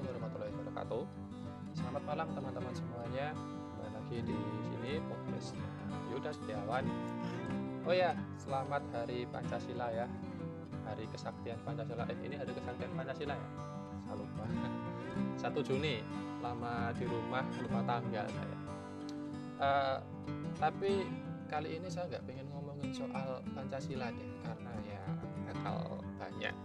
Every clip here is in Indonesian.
Assalamualaikum warahmatullahi wabarakatuh. Selamat malam teman-teman semuanya. Kembali lagi di sini podcast Yuda Setiawan. Oh ya, selamat Hari Pancasila ya. Hari Kesaktian Pancasila. Eh, ini Hari Kesaktian Pancasila ya? Saya lupa. 1 Juni. Lama di rumah lupa tanggal saya. Uh, tapi kali ini saya nggak pengen ngomongin soal Pancasila deh, karena ya bakal banyak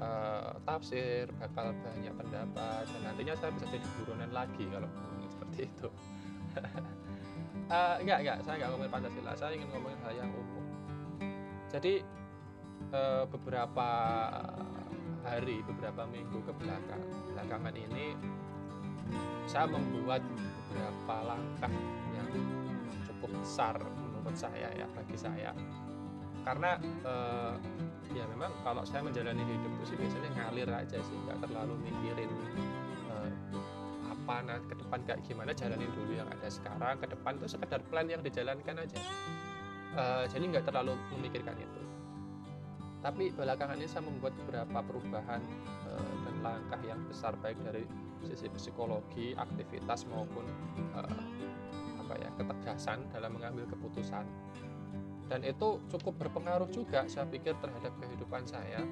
uh, tafsir, bakal banyak pendapat, dan nantinya saya bisa jadi buronan lagi kalau ngomongin seperti itu. uh, enggak, enggak, saya enggak ngomongin Pancasila, saya ingin ngomongin hal yang umum. Jadi uh, beberapa hari, beberapa minggu ke belakang, belakangan ini saya membuat beberapa langkah yang cukup besar menurut saya ya bagi saya karena uh, ya memang kalau saya menjalani hidup itu sih biasanya ngalir aja sih nggak terlalu mikirin uh, apa nah ke depan kayak gimana jalanin dulu yang ada sekarang ke depan itu sekedar plan yang dijalankan aja. Uh, jadi nggak terlalu memikirkan itu. Tapi belakangan ini saya membuat beberapa perubahan uh, dan langkah yang besar baik dari sisi psikologi aktivitas maupun uh, apa ya ketegasan dalam mengambil keputusan dan itu cukup berpengaruh juga saya pikir terhadap kehidupan saya.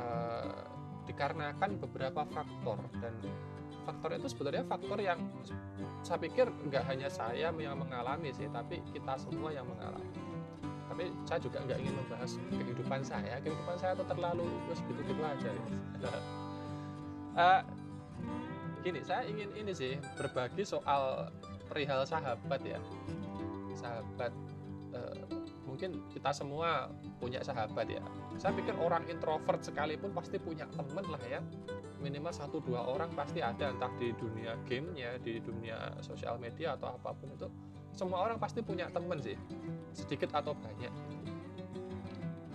Uh, dikarenakan beberapa faktor dan faktor itu sebenarnya faktor yang saya pikir nggak hanya saya yang mengalami sih tapi kita semua yang mengalami. Tapi saya juga nggak ingin membahas kehidupan saya. Kehidupan saya itu terlalu begitu gitu aja. Ya. uh, gini saya ingin ini sih berbagi soal perihal sahabat ya. Sahabat uh, mungkin kita semua punya sahabat ya. Saya pikir orang introvert sekalipun pasti punya temen lah ya. Minimal satu dua orang pasti ada entah di dunia gamenya di dunia sosial media atau apa pun itu. Semua orang pasti punya temen sih sedikit atau banyak.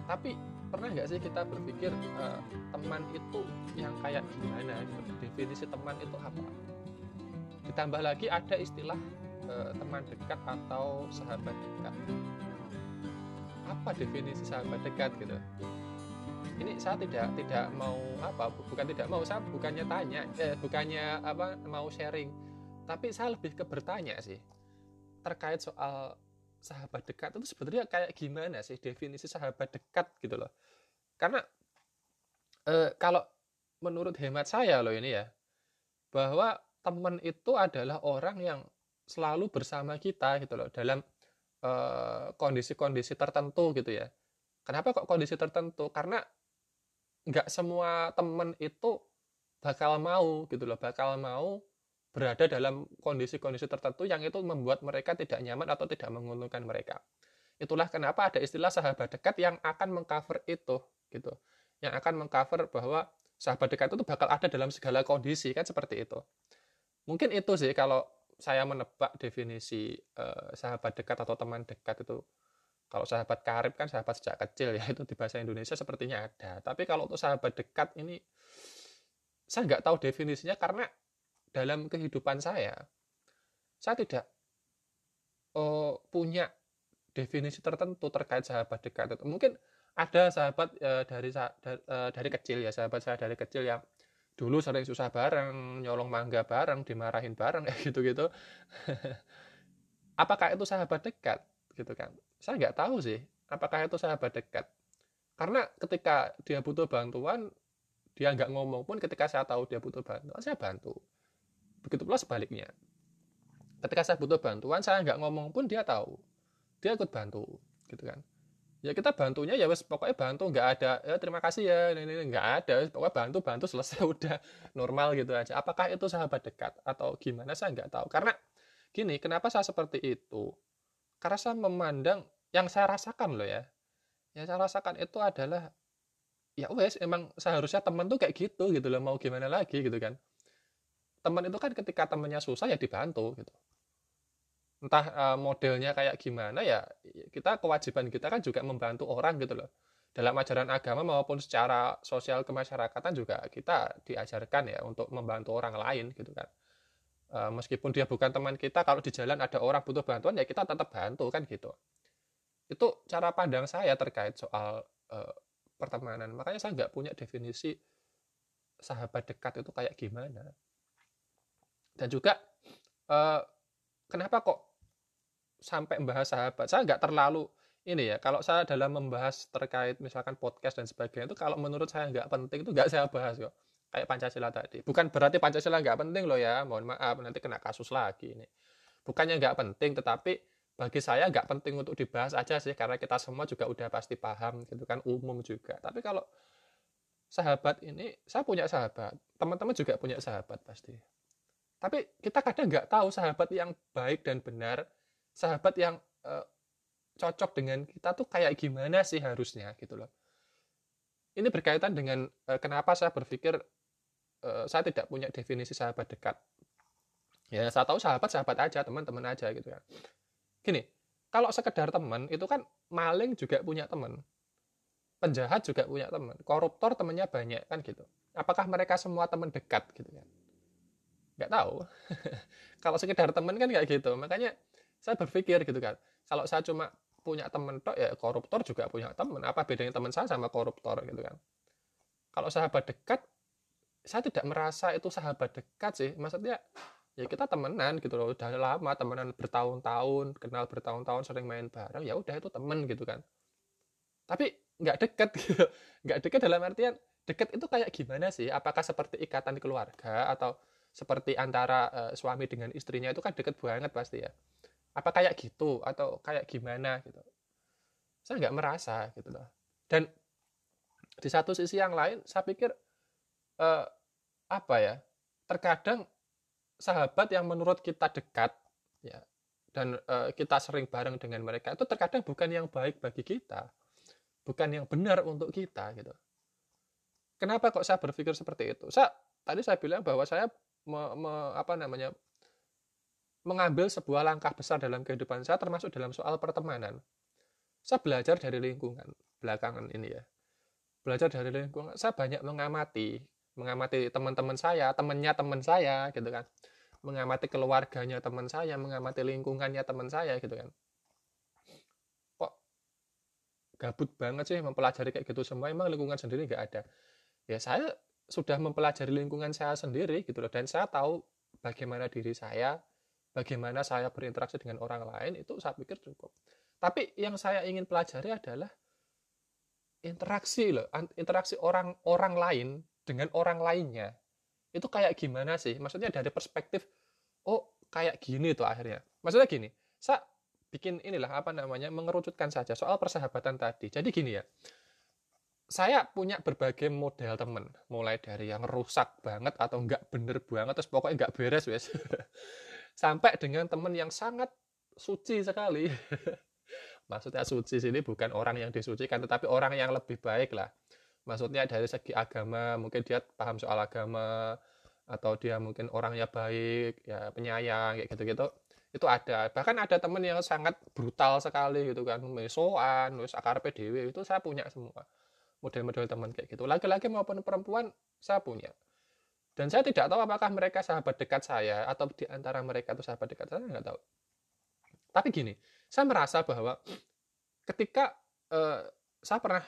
Tapi pernah nggak sih kita berpikir uh, teman itu yang kayak gimana gitu? definisi teman itu apa? Ditambah lagi ada istilah uh, teman dekat atau sahabat dekat apa definisi sahabat dekat gitu? Ini saya tidak tidak mau apa bukan tidak mau saya bukannya tanya eh, bukannya apa mau sharing. Tapi saya lebih ke bertanya sih terkait soal sahabat dekat itu sebenarnya kayak gimana sih definisi sahabat dekat gitu loh? Karena eh, kalau menurut hemat saya loh ini ya bahwa teman itu adalah orang yang selalu bersama kita gitu loh dalam Eh, kondisi-kondisi tertentu gitu ya. Kenapa kok kondisi tertentu? Karena nggak semua temen itu bakal mau gitu loh, bakal mau berada dalam kondisi-kondisi tertentu yang itu membuat mereka tidak nyaman atau tidak menguntungkan mereka. Itulah kenapa ada istilah sahabat dekat yang akan mengcover itu gitu. Yang akan mengcover bahwa sahabat dekat itu bakal ada dalam segala kondisi kan seperti itu. Mungkin itu sih kalau saya menebak definisi uh, sahabat dekat atau teman dekat itu kalau sahabat karib kan sahabat sejak kecil ya itu di bahasa Indonesia sepertinya ada. Tapi kalau untuk sahabat dekat ini saya nggak tahu definisinya karena dalam kehidupan saya saya tidak uh, punya definisi tertentu terkait sahabat dekat itu. Mungkin ada sahabat uh, dari uh, dari kecil ya sahabat saya dari kecil yang dulu sering susah bareng, nyolong mangga bareng, dimarahin bareng kayak gitu-gitu. apakah itu sahabat dekat gitu kan? Saya nggak tahu sih, apakah itu sahabat dekat. Karena ketika dia butuh bantuan, dia nggak ngomong pun ketika saya tahu dia butuh bantuan, saya bantu. Begitu pula sebaliknya. Ketika saya butuh bantuan, saya nggak ngomong pun dia tahu. Dia ikut bantu, gitu kan ya kita bantunya ya wes pokoknya bantu nggak ada ya terima kasih ya ini, ini nggak ada pokoknya bantu bantu selesai udah normal gitu aja. Apakah itu sahabat dekat atau gimana saya nggak tahu. Karena gini kenapa saya seperti itu? Karena saya memandang yang saya rasakan loh ya yang saya rasakan itu adalah ya wes emang seharusnya teman tuh kayak gitu gitu loh mau gimana lagi gitu kan. Teman itu kan ketika temennya susah ya dibantu gitu entah uh, modelnya kayak gimana ya kita kewajiban kita kan juga membantu orang gitu loh. Dalam ajaran agama maupun secara sosial kemasyarakatan juga kita diajarkan ya untuk membantu orang lain gitu kan. Uh, meskipun dia bukan teman kita kalau di jalan ada orang butuh bantuan ya kita tetap bantu kan gitu. Itu cara pandang saya terkait soal uh, pertemanan. Makanya saya nggak punya definisi sahabat dekat itu kayak gimana. Dan juga uh, kenapa kok sampai membahas sahabat. Saya nggak terlalu ini ya kalau saya dalam membahas terkait misalkan podcast dan sebagainya itu kalau menurut saya nggak penting itu nggak saya bahas kok. Kayak Pancasila tadi. Bukan berarti Pancasila nggak penting loh ya mohon maaf nanti kena kasus lagi ini. Bukannya nggak penting tetapi bagi saya nggak penting untuk dibahas aja sih karena kita semua juga udah pasti paham gitu kan umum juga. Tapi kalau sahabat ini saya punya sahabat. Teman-teman juga punya sahabat pasti. Tapi kita kadang nggak tahu sahabat yang baik dan benar sahabat yang uh, cocok dengan kita tuh kayak gimana sih harusnya gitu loh. Ini berkaitan dengan uh, kenapa saya berpikir uh, saya tidak punya definisi sahabat dekat. Ya saya tahu sahabat sahabat aja teman-teman aja gitu kan. Gini kalau sekedar teman itu kan maling juga punya teman. Penjahat juga punya teman. Koruptor temannya banyak kan gitu. Apakah mereka semua teman dekat gitu kan? Nggak tahu. Kalau sekedar teman kan kayak gitu. Makanya saya berpikir gitu kan. Kalau saya cuma punya teman tok ya koruptor juga punya teman. Apa bedanya teman saya sama koruptor gitu kan? Kalau sahabat dekat saya tidak merasa itu sahabat dekat sih. Maksudnya ya kita temenan gitu loh. Udah lama temenan bertahun-tahun kenal bertahun-tahun sering main bareng ya udah itu temen gitu kan. Tapi nggak deket gitu. Nggak deket dalam artian deket itu kayak gimana sih? Apakah seperti ikatan keluarga atau seperti antara uh, suami dengan istrinya itu kan deket banget pasti ya apa kayak gitu atau kayak gimana gitu. Saya nggak merasa gitu loh. Dan di satu sisi yang lain saya pikir uh, apa ya terkadang sahabat yang menurut kita dekat ya dan uh, kita sering bareng dengan mereka itu terkadang bukan yang baik bagi kita. Bukan yang benar untuk kita gitu. Kenapa kok saya berpikir seperti itu? Saya tadi saya bilang bahwa saya me, me, apa namanya mengambil sebuah langkah besar dalam kehidupan saya termasuk dalam soal pertemanan saya belajar dari lingkungan belakangan ini ya belajar dari lingkungan saya banyak mengamati mengamati teman-teman saya, temannya teman saya gitu kan. Mengamati keluarganya teman saya, mengamati lingkungannya teman saya gitu kan. Kok gabut banget sih mempelajari kayak gitu semua, emang lingkungan sendiri nggak ada. Ya saya sudah mempelajari lingkungan saya sendiri gitu loh dan saya tahu bagaimana diri saya, bagaimana saya berinteraksi dengan orang lain itu saya pikir cukup. Tapi yang saya ingin pelajari adalah interaksi loh, interaksi orang-orang lain dengan orang lainnya. Itu kayak gimana sih? Maksudnya dari perspektif oh kayak gini tuh akhirnya. Maksudnya gini saya bikin inilah apa namanya mengerucutkan saja soal persahabatan tadi. Jadi gini ya saya punya berbagai model temen. Mulai dari yang rusak banget atau enggak bener banget terus pokoknya enggak beres wes sampai dengan temen yang sangat suci sekali. Maksudnya suci sini bukan orang yang disucikan tetapi orang yang lebih baik lah. Maksudnya dari segi agama mungkin dia paham soal agama atau dia mungkin orangnya baik ya penyayang kayak gitu-gitu itu ada. Bahkan ada temen yang sangat brutal sekali gitu kan mesoan wis akar PDW itu saya punya semua. Model-model teman kayak gitu. Laki-laki maupun perempuan saya punya dan saya tidak tahu apakah mereka sahabat dekat saya atau di antara mereka itu sahabat dekat saya nggak tahu. Tapi gini saya merasa bahwa ketika uh, saya pernah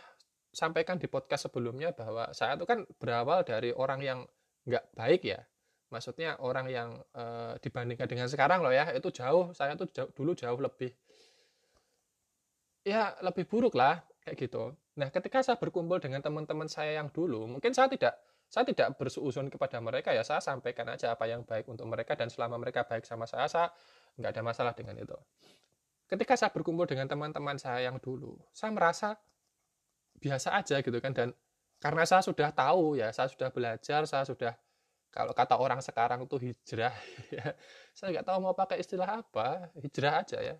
sampaikan di podcast sebelumnya bahwa saya itu kan berawal dari orang yang nggak baik ya. Maksudnya orang yang e, dibandingkan dengan sekarang loh ya itu jauh saya tuh jauh, dulu jauh lebih ya lebih buruk lah kayak gitu. Nah ketika saya berkumpul dengan teman-teman saya yang dulu mungkin saya tidak saya tidak bersuuzon kepada mereka ya saya sampaikan aja apa yang baik untuk mereka dan selama mereka baik sama saya saya nggak ada masalah dengan itu. Ketika saya berkumpul dengan teman-teman saya yang dulu saya merasa biasa aja gitu kan dan karena saya sudah tahu ya saya sudah belajar saya sudah kalau kata orang sekarang tuh hijrah ya saya nggak tahu mau pakai istilah apa hijrah aja ya.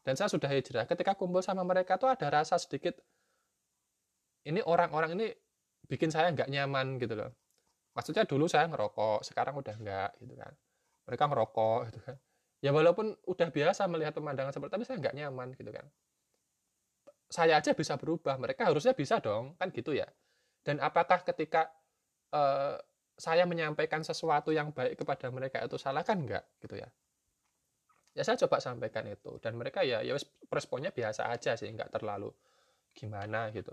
Dan saya sudah hijrah. Ketika kumpul sama mereka tuh ada rasa sedikit ini orang-orang ini bikin saya nggak nyaman gitu loh maksudnya dulu saya ngerokok sekarang udah nggak gitu kan mereka ngerokok gitu kan ya walaupun udah biasa melihat pemandangan seperti tapi saya nggak nyaman gitu kan saya aja bisa berubah, mereka harusnya bisa dong, kan gitu ya. Dan apakah ketika uh, saya menyampaikan sesuatu yang baik kepada mereka itu salah kan enggak gitu ya. Ya saya coba sampaikan itu dan mereka ya ya responnya biasa aja sih, enggak terlalu gimana gitu.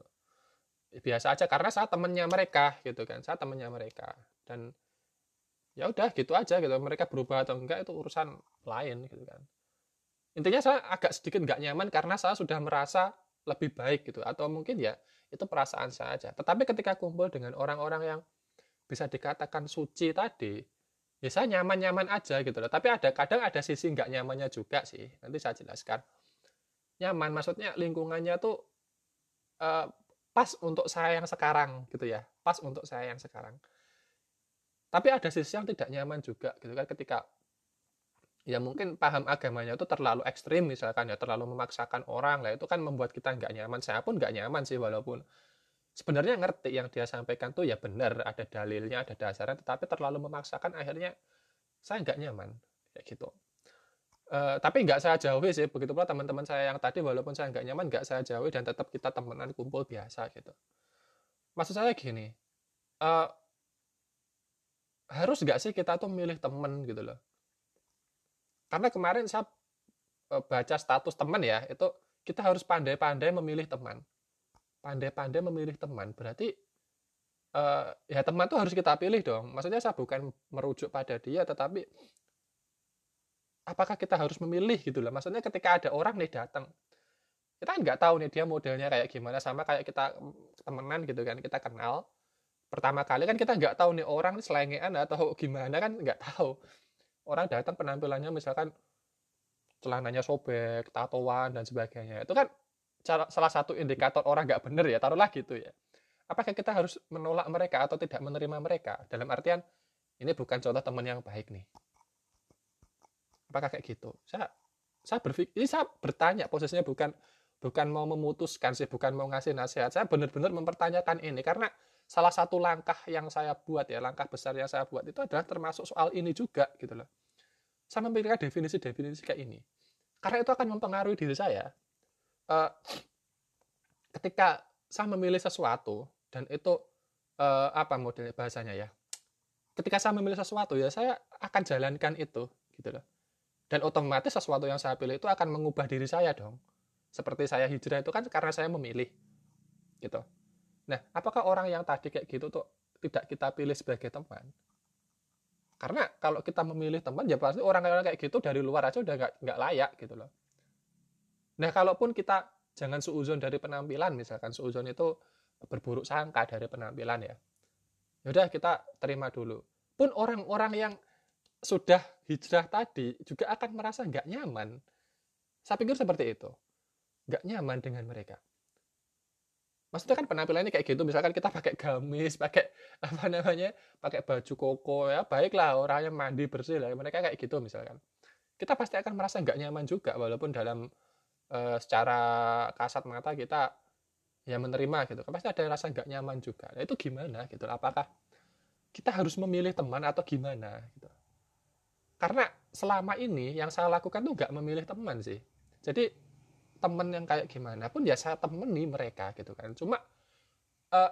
Biasa aja karena saya temennya mereka gitu kan. Saya temennya mereka. Dan ya udah gitu aja gitu. Mereka berubah atau enggak itu urusan lain gitu kan. Intinya saya agak sedikit nggak nyaman karena saya sudah merasa lebih baik gitu. Atau mungkin ya itu perasaan saya aja. Tetapi ketika kumpul dengan orang-orang yang bisa dikatakan suci tadi ya saya nyaman-nyaman aja gitu loh. Tapi ada kadang ada sisi nggak nyamannya juga sih. Nanti saya jelaskan. Nyaman maksudnya lingkungannya tuh uh, pas untuk saya yang sekarang gitu ya. Pas untuk saya yang sekarang. Tapi ada sisi yang tidak nyaman juga gitu kan ketika ya mungkin paham agamanya itu terlalu ekstrim misalkan ya terlalu memaksakan orang lah itu kan membuat kita nggak nyaman. Saya pun nggak nyaman sih walaupun sebenarnya ngerti yang dia sampaikan tuh ya benar ada dalilnya ada dasarnya tetapi terlalu memaksakan akhirnya saya nggak nyaman kayak gitu Uh, tapi nggak saya jauhi sih. Begitu pula teman-teman saya yang tadi walaupun saya nggak nyaman nggak saya jauhi dan tetap kita temenan kumpul biasa gitu. Maksud saya gini uh, harus nggak sih kita tuh milih temen gitu loh? Karena kemarin saya uh, baca status teman ya itu kita harus pandai-pandai memilih teman. Pandai-pandai memilih teman berarti uh, ya teman tuh harus kita pilih dong. Maksudnya saya bukan merujuk pada dia tetapi apakah kita harus memilih gitu loh? Maksudnya ketika ada orang nih datang kita kan nggak tahu nih dia modelnya kayak gimana sama kayak kita temenan gitu kan kita kenal. Pertama kali kan kita nggak tahu nih orang selengean atau gimana kan nggak tahu. Orang datang penampilannya misalkan celananya sobek tatoan dan sebagainya. Itu kan salah satu indikator orang nggak bener ya taruhlah gitu ya. Apakah kita harus menolak mereka atau tidak menerima mereka? Dalam artian ini bukan contoh teman yang baik nih apakah kayak gitu? Saya saya berpikir saya bertanya posisinya bukan bukan mau memutuskan sih bukan mau ngasih nasihat. Saya benar-benar mempertanyakan ini karena salah satu langkah yang saya buat ya langkah besar yang saya buat itu adalah termasuk soal ini juga gitu loh. Saya memikirkan definisi-definisi kayak ini. Karena itu akan mempengaruhi diri saya. Uh, ketika saya memilih sesuatu dan itu uh, apa model bahasanya ya? Ketika saya memilih sesuatu ya saya akan jalankan itu gitu loh dan otomatis sesuatu yang saya pilih itu akan mengubah diri saya dong. Seperti saya hijrah itu kan karena saya memilih. Gitu. Nah, apakah orang yang tadi kayak gitu tuh tidak kita pilih sebagai teman? Karena kalau kita memilih teman, ya pasti orang-orang kayak gitu dari luar aja udah nggak nggak layak gitu loh. Nah, kalaupun kita jangan suuzon dari penampilan, misalkan suuzon itu berburuk sangka dari penampilan ya. Yaudah kita terima dulu. Pun orang-orang yang sudah hijrah tadi juga akan merasa nggak nyaman. Saya pikir seperti itu. Nggak nyaman dengan mereka. Maksudnya kan penampilannya kayak gitu, misalkan kita pakai gamis, pakai apa namanya, pakai baju koko ya, baiklah orangnya mandi bersih lah, mereka kayak gitu misalkan. Kita pasti akan merasa nggak nyaman juga, walaupun dalam e, secara kasat mata kita ya menerima gitu, kan pasti ada rasa nggak nyaman juga. Nah, itu gimana gitu? Apakah kita harus memilih teman atau gimana gitu? Karena selama ini yang saya lakukan tuh nggak memilih teman sih. Jadi temen yang kayak gimana pun ya saya temeni mereka gitu kan. Cuma uh,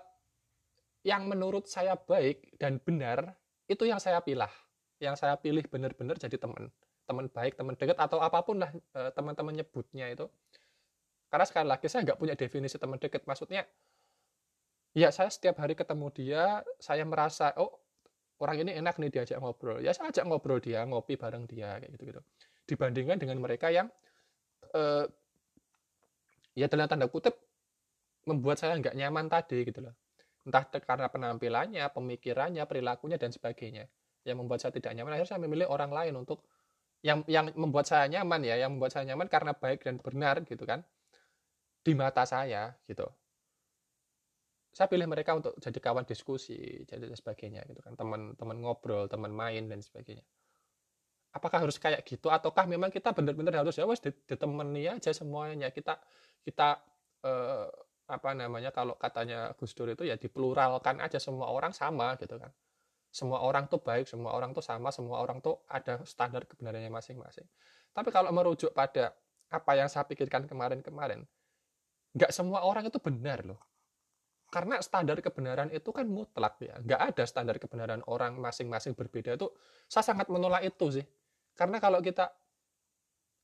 yang menurut saya baik dan benar itu yang saya pilih yang saya pilih benar-benar jadi teman. Teman baik teman dekat atau apa pun lah uh, teman-teman nyebutnya itu. Karena sekali lagi saya nggak punya definisi teman dekat. Maksudnya ya saya setiap hari ketemu dia saya merasa oh orang ini enak nih diajak ngobrol. Ya saya ajak ngobrol dia ngopi bareng dia kayak gitu gitu dibandingkan dengan mereka yang uh, ya dalam tanda kutip membuat saya nggak nyaman tadi gitu loh. Entah karena penampilannya pemikirannya perilakunya dan sebagainya. Yang membuat saya tidak nyaman akhirnya saya memilih orang lain untuk yang yang membuat saya nyaman ya. Yang membuat saya nyaman karena baik dan benar gitu kan di mata saya gitu saya pilih mereka untuk jadi kawan diskusi jadi sebagainya gitu kan. Teman-teman ngobrol teman main dan sebagainya. Apakah harus kayak gitu? Ataukah memang kita benar-benar harus ya wes ditemani aja semuanya. Kita kita eh, apa namanya kalau katanya Gus Dur itu ya dipluralkan aja semua orang sama gitu kan. Semua orang tuh baik semua orang tuh sama semua orang tuh ada standar kebenarannya masing-masing. Tapi kalau merujuk pada apa yang saya pikirkan kemarin-kemarin nggak semua orang itu benar loh karena standar kebenaran itu kan mutlak ya nggak ada standar kebenaran orang masing-masing berbeda itu saya sangat menolak itu sih karena kalau kita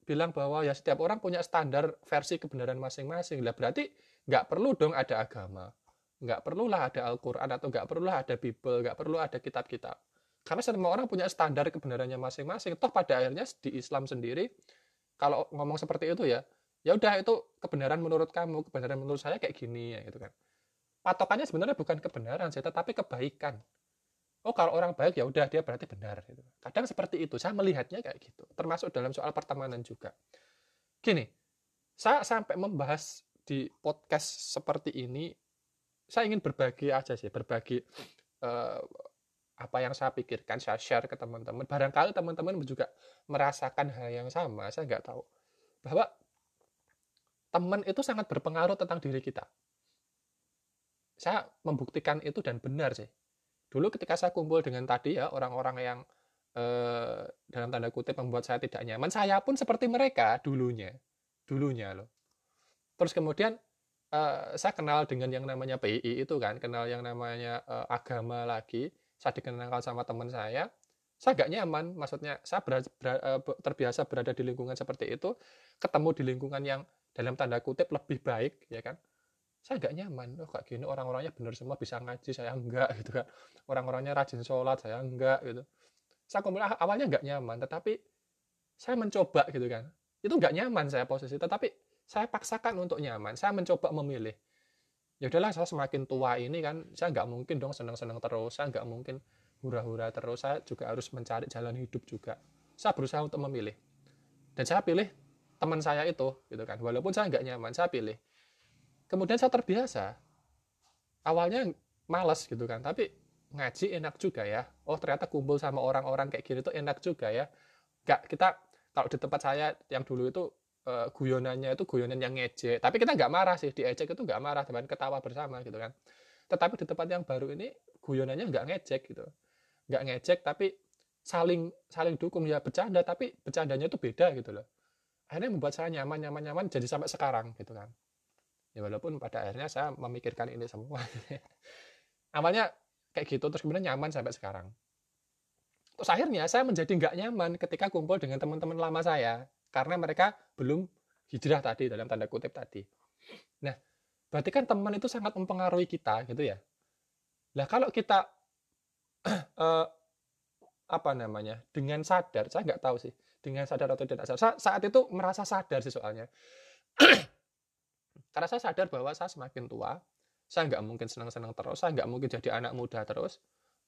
bilang bahwa ya setiap orang punya standar versi kebenaran masing-masing lah berarti nggak perlu dong ada agama nggak perlulah ada Al-Quran atau nggak perlulah ada Bible, nggak perlu ada kitab-kitab. Karena semua orang punya standar kebenarannya masing-masing. Toh pada akhirnya di Islam sendiri, kalau ngomong seperti itu ya, ya udah itu kebenaran menurut kamu, kebenaran menurut saya kayak gini ya gitu kan. Patokannya sebenarnya bukan kebenaran sih, tetapi kebaikan. Oh kalau orang baik ya udah dia berarti benar. Gitu. Kadang seperti itu, saya melihatnya kayak gitu. Termasuk dalam soal pertemanan juga. Gini, saya sampai membahas di podcast seperti ini, saya ingin berbagi aja sih, berbagi uh, apa yang saya pikirkan, saya share ke teman-teman. Barangkali teman-teman juga merasakan hal yang sama, saya nggak tahu. Bahwa teman itu sangat berpengaruh tentang diri kita. Saya membuktikan itu dan benar sih. Dulu ketika saya kumpul dengan tadi ya orang-orang yang eh, dalam tanda kutip membuat saya tidak nyaman, saya pun seperti mereka dulunya, dulunya loh. Terus kemudian eh, saya kenal dengan yang namanya PI itu kan, kenal yang namanya eh, agama lagi saya dikenalkan sama teman saya saya gak nyaman maksudnya saya ber, ber, eh, terbiasa berada di lingkungan seperti itu ketemu di lingkungan yang dalam tanda kutip lebih baik ya kan saya gak nyaman. Oh kayak gini orang-orangnya benar semua bisa ngaji saya enggak gitu kan. Orang-orangnya rajin sholat saya enggak gitu. Saya kemudian awalnya nggak nyaman tetapi saya mencoba gitu kan. Itu nggak nyaman saya posisi tetapi saya paksakan untuk nyaman. Saya mencoba memilih ya udahlah saya semakin tua ini kan saya nggak mungkin dong senang-senang terus saya nggak mungkin hura-hura terus saya juga harus mencari jalan hidup juga. Saya berusaha untuk memilih. Dan saya pilih teman saya itu gitu kan. Walaupun saya nggak nyaman saya pilih kemudian saya terbiasa. Awalnya malas gitu kan tapi ngaji enak juga ya. Oh ternyata kumpul sama orang-orang kayak gini tuh enak juga ya. Nggak kita kalau di tempat saya yang dulu itu uh, guyonannya itu guyonan yang ngejek. Tapi kita nggak marah sih diejek itu nggak marah teman ketawa bersama gitu kan. Tetapi di tempat yang baru ini guyonannya nggak ngejek gitu. Nggak ngejek tapi saling saling dukung. Ya bercanda tapi bercandanya itu beda gitu loh. Akhirnya membuat saya nyaman nyaman nyaman jadi sampai sekarang gitu kan ya walaupun pada akhirnya saya memikirkan ini semua awalnya kayak gitu terus kemudian nyaman sampai sekarang terus akhirnya saya menjadi nggak nyaman ketika kumpul dengan teman-teman lama saya karena mereka belum hijrah tadi dalam tanda kutip tadi. Nah, berarti kan teman itu sangat mempengaruhi kita gitu ya. Nah, kalau kita uh, apa namanya dengan sadar, saya nggak tahu sih dengan sadar atau tidak sadar. Saat itu merasa sadar sih soalnya. Karena saya sadar bahwa saya semakin tua, saya nggak mungkin senang-senang terus, saya nggak mungkin jadi anak muda terus,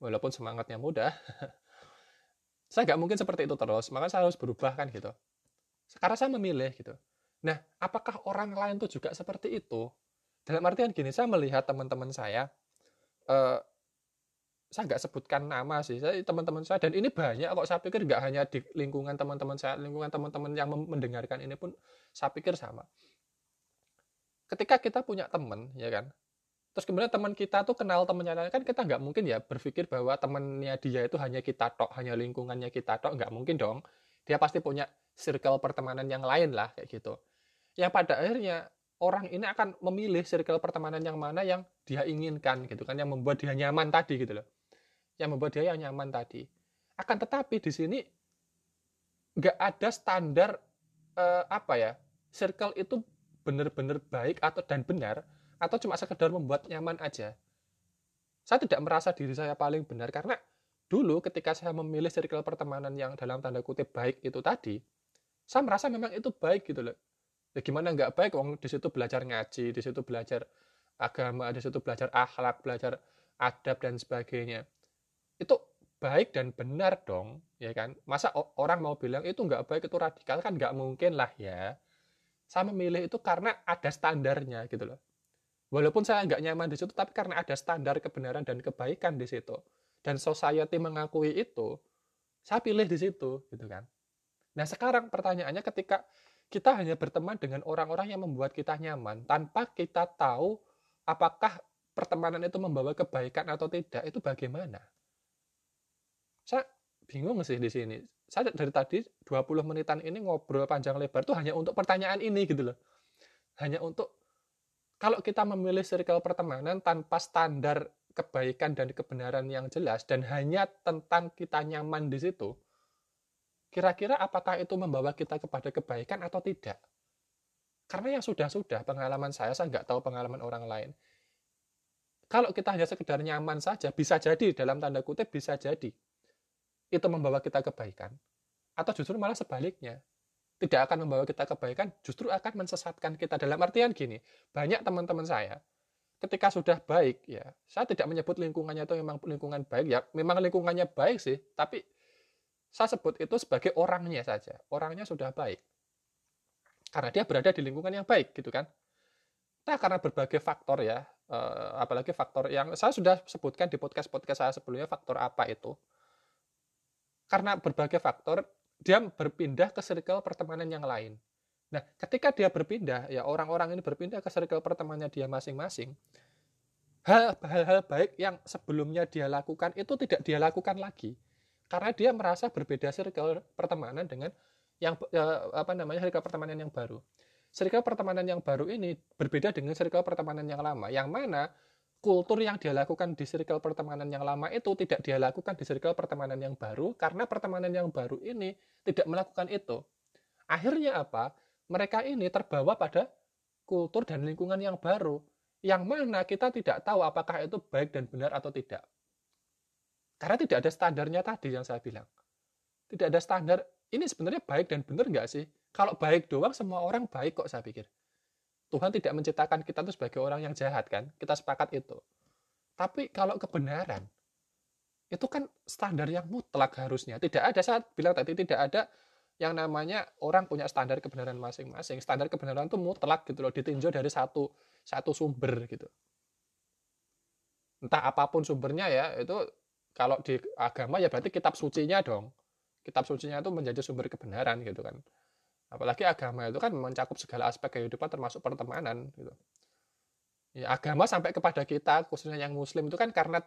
walaupun semangatnya muda. saya nggak mungkin seperti itu terus, maka saya harus berubah kan gitu. Sekarang saya memilih gitu. Nah, apakah orang lain tuh juga seperti itu? Dalam artian gini, saya melihat teman-teman saya, eh, saya nggak sebutkan nama sih, saya teman-teman saya, dan ini banyak kok saya pikir nggak hanya di lingkungan teman-teman saya, lingkungan teman-teman yang mendengarkan ini pun saya pikir sama. Ketika kita punya teman, ya kan, terus kemudian teman kita tuh kenal temannya lain, kan kita nggak mungkin ya berpikir bahwa temannya dia itu hanya kita tok, hanya lingkungannya kita tok, nggak mungkin dong. Dia pasti punya circle pertemanan yang lain lah kayak gitu. Yang pada akhirnya orang ini akan memilih circle pertemanan yang mana yang dia inginkan gitu kan, yang membuat dia nyaman tadi gitu loh. Yang membuat dia yang nyaman tadi. Akan tetapi di sini nggak ada standar eh, apa ya, circle itu benar-benar baik atau dan benar atau cuma sekedar membuat nyaman aja. Saya tidak merasa diri saya paling benar karena dulu ketika saya memilih circle pertemanan yang dalam tanda kutip baik itu tadi, saya merasa memang itu baik gitu loh. Ya gimana nggak baik? Wong di situ belajar ngaji di situ belajar agama di situ belajar akhlak belajar adab dan sebagainya. Itu baik dan benar dong ya kan? Masa orang mau bilang itu nggak baik itu radikal kan nggak mungkin lah ya saya memilih itu karena ada standarnya gitu loh walaupun saya nggak nyaman di situ tapi karena ada standar kebenaran dan kebaikan di situ dan society mengakui itu saya pilih di situ gitu kan Nah sekarang pertanyaannya ketika kita hanya berteman dengan orang-orang yang membuat kita nyaman tanpa kita tahu apakah pertemanan itu membawa kebaikan atau tidak itu bagaimana? Saya bingung sih di sini. Saya dari tadi 20 menitan ini ngobrol panjang lebar tuh hanya untuk pertanyaan ini gitu loh. Hanya untuk kalau kita memilih circle pertemanan tanpa standar kebaikan dan kebenaran yang jelas dan hanya tentang kita nyaman di situ, Kira-kira apakah itu membawa kita kepada kebaikan atau tidak? Karena yang sudah-sudah pengalaman saya, saya nggak tahu pengalaman orang lain. kalau kita hanya sekedar nyaman saja bisa jadi dalam tanda kutip bisa jadi itu membawa kita kebaikan atau justru malah sebaliknya tidak akan membawa kita kebaikan justru akan mensesatkan kita. Dalam artian gini banyak teman-teman saya ketika sudah baik ya saya tidak menyebut lingkungannya itu memang lingkungan baik ya memang lingkungannya baik sih tapi saya sebut itu sebagai orangnya saja orangnya sudah baik. Karena dia berada di lingkungan yang baik gitu kan. Nah karena berbagai faktor ya eh, apalagi faktor yang saya sudah sebutkan di podcast podcast saya sebelumnya faktor apa itu karena berbagai faktor dia berpindah ke circle pertemanan yang lain nah ketika dia berpindah ya orang-orang ini berpindah ke circle pertemanannya dia masing-masing hal-hal baik yang sebelumnya dia lakukan itu tidak dia lakukan lagi karena dia merasa berbeda circle pertemanan dengan yang ya, apa namanya circle pertemanan yang baru circle pertemanan yang baru ini berbeda dengan circle pertemanan yang lama. Yang mana kultur yang dia lakukan di circle pertemanan yang lama itu tidak dia lakukan di circle pertemanan yang baru karena pertemanan yang baru ini tidak melakukan itu. Akhirnya apa? Mereka ini terbawa pada kultur dan lingkungan yang baru yang mana kita tidak tahu apakah itu baik dan benar atau tidak. Karena tidak ada standarnya tadi yang saya bilang. Tidak ada standar, ini sebenarnya baik dan benar nggak sih? Kalau baik doang, semua orang baik kok saya pikir. Tuhan tidak menciptakan kita itu sebagai orang yang jahat kan? Kita sepakat itu. Tapi kalau kebenaran, itu kan standar yang mutlak harusnya. Tidak ada, saat bilang tadi, tidak ada yang namanya orang punya standar kebenaran masing-masing. Standar kebenaran itu mutlak gitu loh, ditinjau dari satu satu sumber gitu. Entah apa pun sumbernya ya, itu kalau di agama ya berarti kitab sucinya dong. Kitab sucinya itu menjadi sumber kebenaran gitu kan apalagi agama itu kan mencakup segala aspek kehidupan termasuk pertemanan gitu. Ya agama sampai kepada kita khususnya yang muslim itu kan karena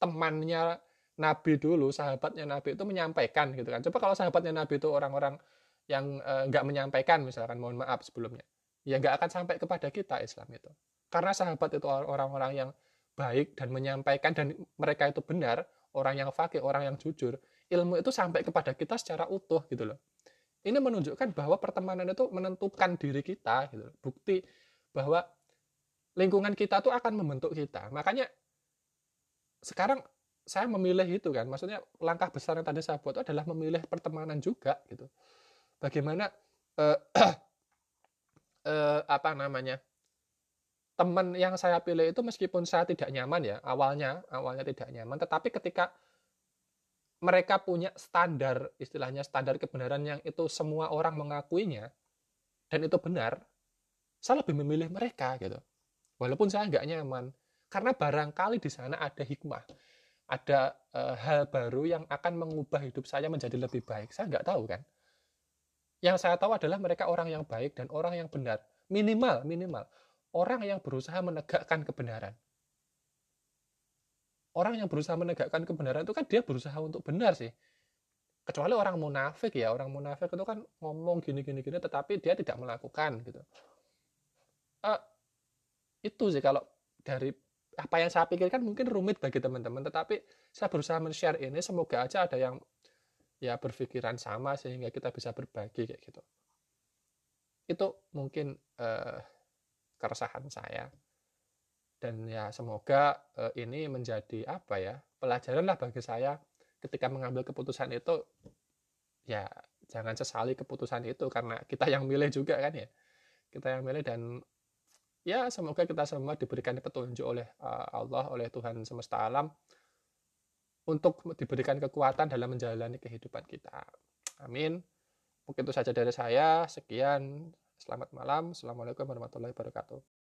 temannya Nabi dulu sahabatnya Nabi itu menyampaikan gitu kan. Coba kalau sahabatnya Nabi itu orang-orang yang e, nggak menyampaikan misalkan mohon maaf sebelumnya ya nggak akan sampai kepada kita Islam itu. Karena sahabat itu orang-orang yang baik dan menyampaikan dan mereka itu benar orang yang fakir orang yang jujur ilmu itu sampai kepada kita secara utuh gitu loh ini menunjukkan bahwa pertemanan itu menentukan diri kita gitu. bukti bahwa lingkungan kita tuh akan membentuk kita. Makanya sekarang saya memilih itu kan. Maksudnya langkah besar yang tadi saya buat itu adalah memilih pertemanan juga gitu. Bagaimana eh, eh, apa namanya teman yang saya pilih itu meskipun saya tidak nyaman ya awalnya awalnya tidak nyaman tetapi ketika mereka punya standar istilahnya standar kebenaran yang itu semua orang mengakuinya dan itu benar saya lebih memilih mereka gitu. Walaupun saya nggak nyaman. Karena barangkali di sana ada hikmah ada e, hal baru yang akan mengubah hidup saya menjadi lebih baik. Saya nggak tahu kan? Yang saya tahu adalah mereka orang yang baik dan orang yang benar. Minimal minimal orang yang berusaha menegakkan kebenaran orang yang berusaha menegakkan kebenaran itu kan dia berusaha untuk benar sih. Kecuali orang munafik ya orang munafik itu kan ngomong gini gini gini tetapi dia tidak melakukan gitu. Uh, itu sih kalau dari apa yang saya pikirkan mungkin rumit bagi teman-teman tetapi saya berusaha men-share ini semoga aja ada yang ya berpikiran sama sehingga kita bisa berbagi kayak gitu. Itu mungkin uh, keresahan saya dan ya semoga uh, ini menjadi apa ya pelajaran lah bagi saya ketika mengambil keputusan itu. Ya jangan sesali keputusan itu karena kita yang milih juga kan ya. Kita yang milih dan ya semoga kita semua diberikan petunjuk oleh uh, Allah oleh Tuhan semesta alam untuk diberikan kekuatan dalam menjalani kehidupan kita. Amin. Mungkin itu saja dari saya. Sekian. Selamat malam. Assalamualaikum warahmatullahi wabarakatuh